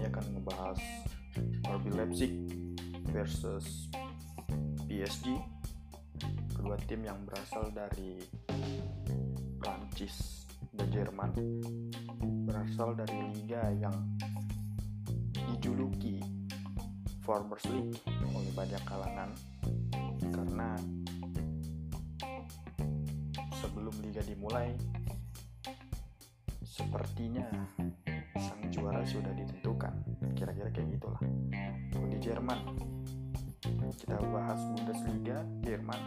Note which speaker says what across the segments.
Speaker 1: ini akan ngebahas RB Leipzig versus PSG kedua tim yang berasal dari Prancis dan Jerman. Berasal dari liga yang dijuluki Farmers League oleh banyak kalangan. Karena sebelum liga dimulai sepertinya sang juara sudah ditentukan kayak gitulah. Di Jerman kita bahas Bundesliga Jerman.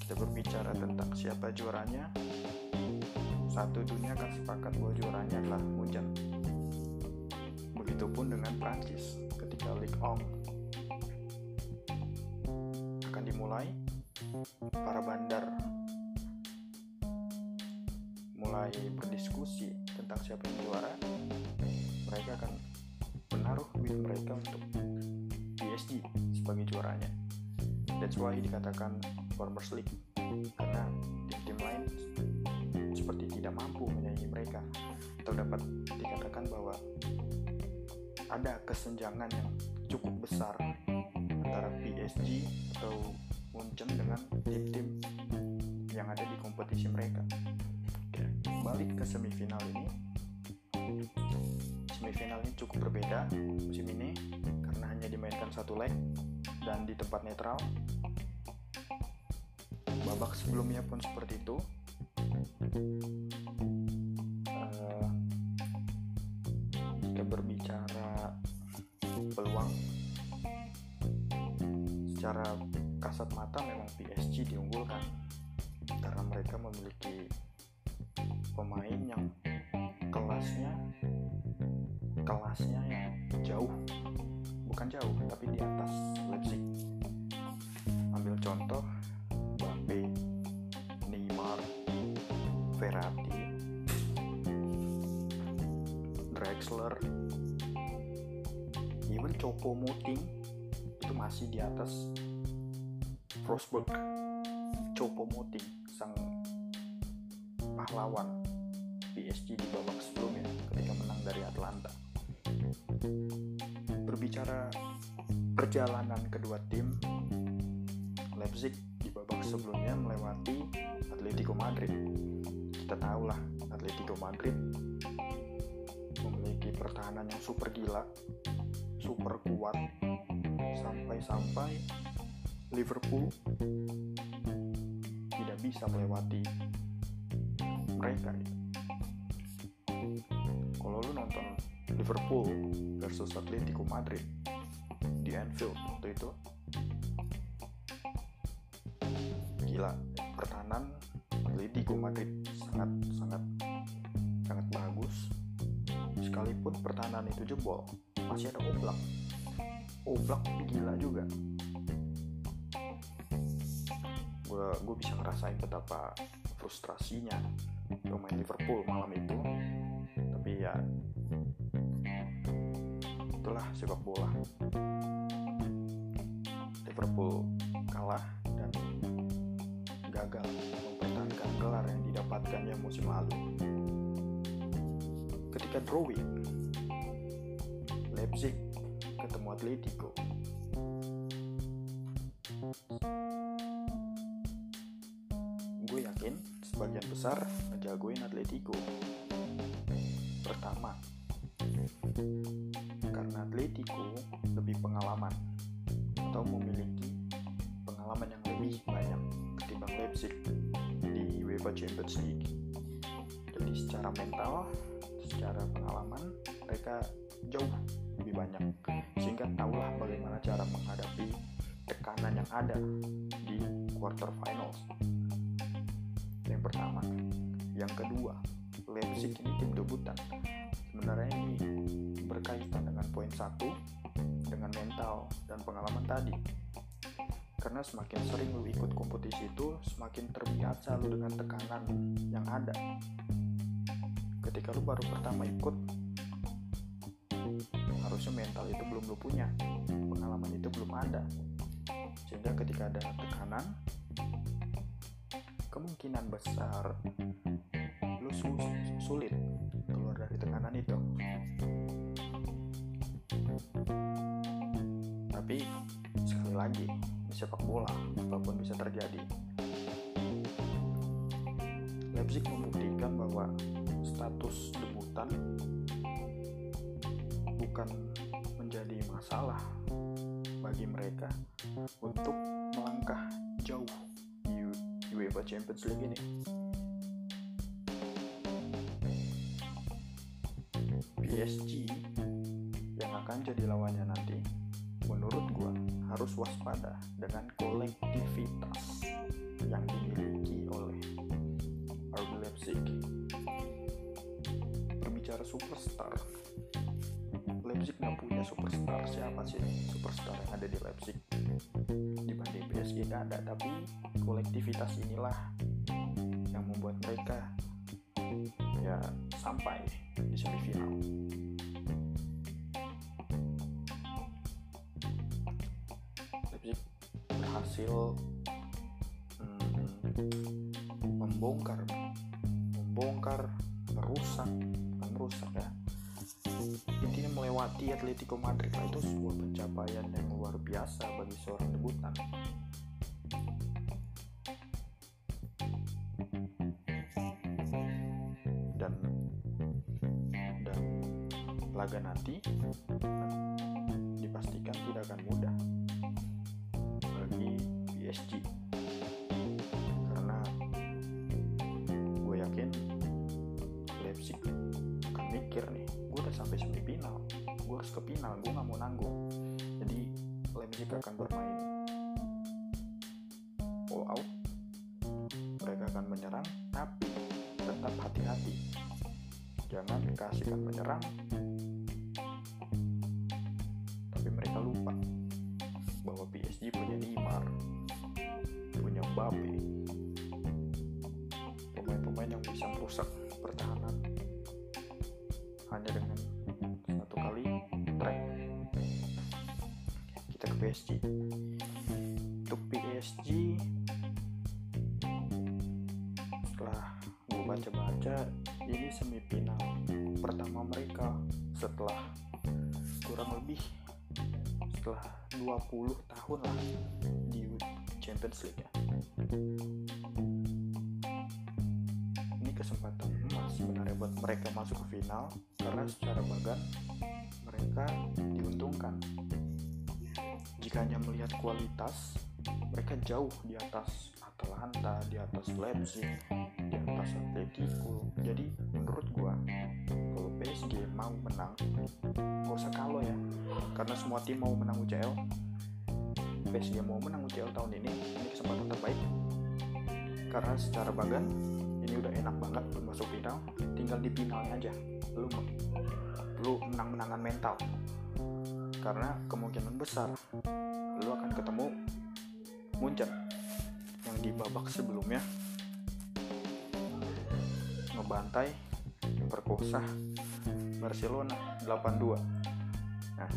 Speaker 1: Kita berbicara tentang siapa juaranya. Satu dunia akan sepakat bahwa juaranya adalah Munchen. Begitupun dengan Prancis ketika Ligue 1 akan dimulai para bandar mulai berdiskusi tentang siapa yang juara. Mereka akan menaruh duit mereka untuk PSG sebagai juaranya that's why dikatakan Farmers League karena tim-tim lain seperti tidak mampu menyaingi mereka atau dapat dikatakan bahwa ada kesenjangan yang cukup besar antara PSG atau Munchen dengan tim-tim yang ada di kompetisi mereka. Balik ke semifinal ini. Semifinal ini cukup berbeda musim ini karena hanya dimainkan satu leg dan di tempat netral. Babak sebelumnya pun seperti itu. Kelasnya yang jauh. Bukan jauh tapi di atas Leipzig. Ambil contoh Mbappe Neymar Verratti Drexler. Even Chopo Moting itu masih di atas Frostberg Chopo Moting sang pahlawan PSG di babak sebelumnya ketika menang dari Atlanta berbicara perjalanan kedua tim Leipzig di babak sebelumnya melewati Atletico Madrid kita tahulah Atletico Madrid memiliki pertahanan yang super gila super kuat sampai-sampai Liverpool tidak bisa melewati mereka gitu. Liverpool versus Atletico Madrid di Anfield waktu itu. Gila pertahanan Atletico Madrid sangat sangat sangat bagus. Sekalipun pertahanan itu jebol masih ada Oblak. Oblak gila juga. Gue gue bisa ngerasain betapa frustrasinya pemain Liverpool malam itu. Tapi ya itulah sepak bola. Liverpool kalah dan gagal mempertahankan gelar yang didapatkannya musim lalu. Ketika drawing Leipzig ketemu Atletico. Gue yakin sebagian besar ngejagoin Atletico. Pertama Atletico lebih pengalaman atau memiliki pengalaman yang lebih banyak ketimbang Leipzig di UEFA Champions League. Jadi secara mental secara pengalaman mereka jauh lebih banyak. Sehingga tahulah bagaimana cara menghadapi tekanan yang ada di quarter finals. Yang pertama. Yang kedua Leipzig ini tim debutan. Sebenarnya ini berkaitan poin satu dengan mental dan pengalaman tadi. Karena semakin sering lu ikut kompetisi itu semakin terbiasa lu dengan tekanan yang ada. Ketika lu baru pertama ikut harusnya mental itu belum lu punya pengalaman itu belum ada. Sehingga ketika ada tekanan kemungkinan besar lu sulit lagi di sepak bola apa pun bisa terjadi Leipzig membuktikan bahwa status debutan bukan menjadi masalah bagi mereka untuk melangkah jauh di UEFA Champions League ini. PSG yang akan jadi lawannya nanti menurut gua harus waspada dengan kolektivitas yang dimiliki oleh RB Leipzig. Berbicara superstar Leipzig nggak punya superstar. Siapa sih superstar yang ada di Leipzig? Dibanding PSG nggak ada tapi kolektivitas inilah yang membuat mereka ya sampai di semifinal Leipzig berhasil hmm, membongkar membongkar merusak bukan merusak ya. Intinya melewati Atletico Madrid. Lah itu sebuah pencapaian yang luar biasa bagi seorang debutan dan dan laga nanti dipastikan tidak akan mudah PSG karena gue yakin Leipzig akan mikir nih gue udah sampai semifinal gue harus ke final gue nggak mau nanggung. Jadi Leipzig akan bermain all out. Mereka akan menyerang tapi tetap hati-hati. Jangan kasihkan menyerang PSG untuk PSG setelah gue baca-baca ini semifinal pertama mereka setelah kurang lebih setelah 20 tahun lah di Champions League ya. Ini kesempatan emas sebenarnya buat mereka masuk ke final karena secara bagan mereka diuntungkan jika hanya melihat kualitas mereka jauh di atas Atalanta di atas Leipzig di atas Atletico. Jadi menurut gua kalau PSG mau menang gak usah kalau ya. Karena semua tim mau menang UCL PSG mau menang UCL tahun ini ini kesempatan terbaik. Karena secara bagan ini udah enak banget buat masuk final. Tinggal di finalnya aja. Lu lu menang-menangan mental karena kemungkinan besar lu akan ketemu Munchen yang di babak sebelumnya. Ngebantai perkosa Barcelona 8-2 nah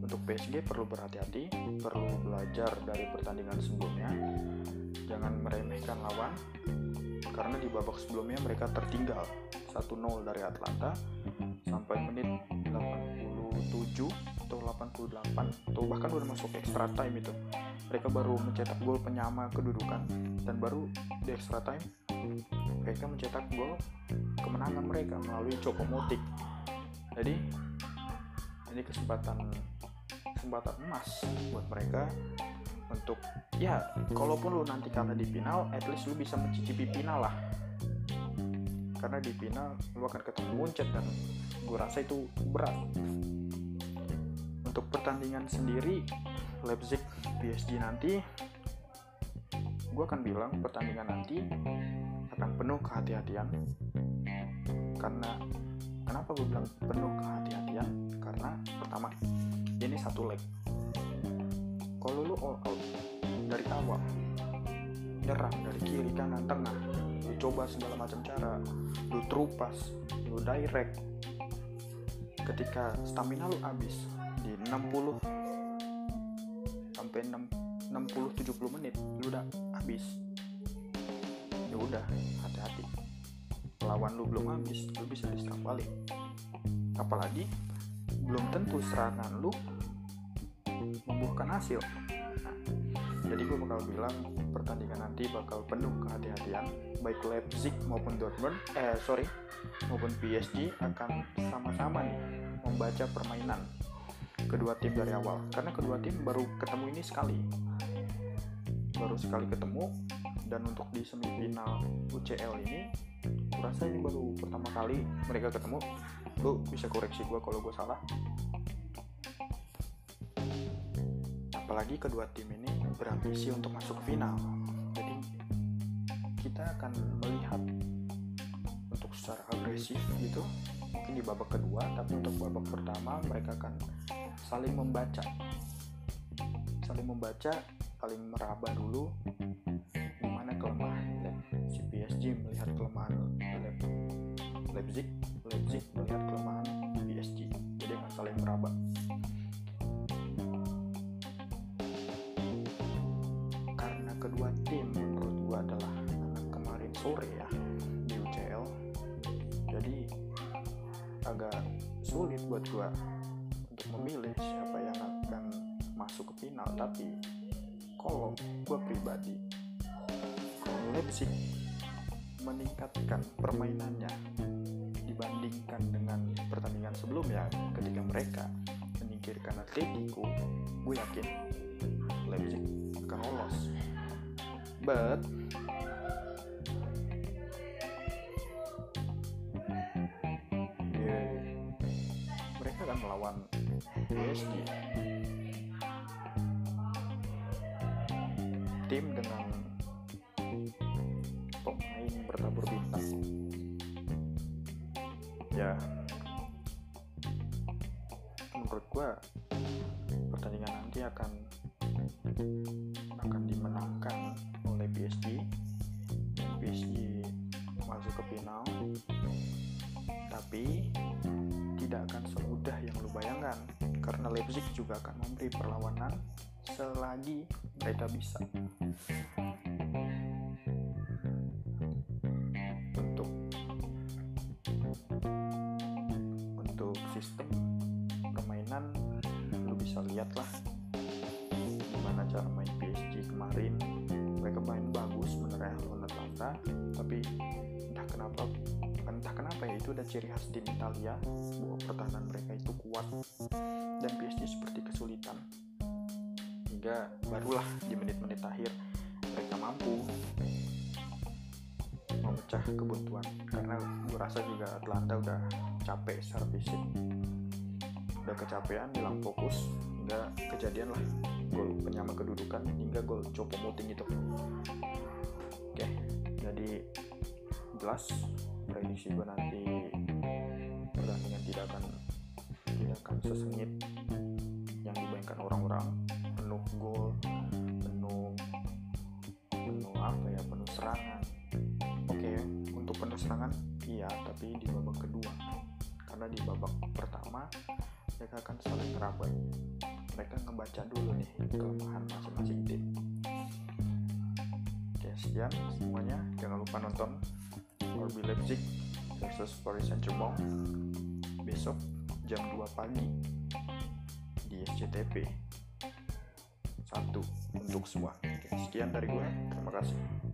Speaker 1: untuk PSG perlu berhati-hati perlu belajar dari pertandingan sebelumnya. Jangan meremehkan lawan karena di babak sebelumnya mereka tertinggal 1-0 dari Atlanta. Sampai menit 87 atau 88 atau bahkan udah masuk extra time itu. Mereka baru mencetak gol penyama kedudukan. Dan baru di extra time mereka mencetak gol kemenangan mereka melalui Chopomoting jadi ini kesempatan kesempatan emas buat mereka untuk ya kalaupun lu nanti kalah di final at least lu bisa mencicipi final lah. Karena di final lu akan ketemu Munchen dan gue rasa itu berat untuk pertandingan sendiri Leipzig PSG nanti gue akan bilang pertandingan nanti akan penuh kehati-hatian. Karena kenapa gue bilang penuh kehati-hatian? Karena pertama ini satu leg. Kalau lu all out dari awal nyerang dari kiri kanan tengah lu coba segala macam cara lu terupas lu direct ketika stamina lu habis 60 sampai 6 60 70 menit lu udah habis. Ya udah hati-hati. Lawan lu belum habis lu bisa diserang balik. Apalagi belum tentu serangan lu membuahkan hasil. Jadi gue bakal bilang pertandingan nanti bakal penuh kehati-hatian. Baik Leipzig maupun Dortmund eh sorry maupun PSG akan sama-sama nih membaca permainan kedua tim dari awal. Karena kedua tim baru ketemu ini sekali. Baru sekali ketemu dan untuk di semifinal UCL ini kurasa ini baru pertama kali mereka ketemu. Lu bisa koreksi gue kalau gue salah. Apalagi kedua tim ini berambisi untuk masuk ke final. Jadi kita akan melihat untuk secara agresif gitu mungkin di babak kedua tapi untuk babak pertama mereka akan saling membaca. Saling membaca saling meraba dulu di mana kelemahan si PSG melihat kelemahan Leipzig Leipzig melihat kelemahan PSG jadi akan saling meraba. Kedua tim menurut gua adalah kemarin sore ya di UCL jadi agak sulit buat gua final tapi kalau gua pribadi kalau Leipzig meningkatkan permainannya dibandingkan dengan pertandingan sebelumnya ketika mereka menyingkirkan Atletico gue yakin Leipzig akan lolos. But yeah, mereka akan melawan PSG tim dengan pemain bertabur bintang. Ya. Menurut gue pertandingan nanti akan akan dimenangkan oleh PSG PSG masuk ke final. Tapi tidak akan semudah yang lu bayangkan karena Leipzig juga akan memberi perlawanan selagi mereka bisa. Untuk untuk sistem permainan lu bisa lihat lah gimana cara main PSG kemarin. Mereka main bagus sebenarnya lawan Atlanta tapi entah kenapa entah kenapa ya itu udah ciri khas tim Italia. Bahwa pertahanan mereka itu kuat. Dan PSG seperti kesulitan hingga barulah di menit-menit akhir mereka mampu memecah kebuntuan. Karena gue rasa juga Atlanta udah capek secara fisik. Udah kecapean hilang fokus hingga kejadian lah. Gol penyama kedudukan hingga gol Copo Muting itu. Oke jadi jelas prediksi gue nanti pertandingan tidak akan tidak akan sesengit yang dibayangkan orang-orang di babak pertama mereka akan saling merabat mereka ngebaca dulu nih kelemahan masing-masing tim. Oke sekian semuanya. Jangan lupa nonton RB Leipzig versus Paris Saint-Germain besok jam 2 pagi di SCTV satu untuk semua. Oke, sekian dari gue terima kasih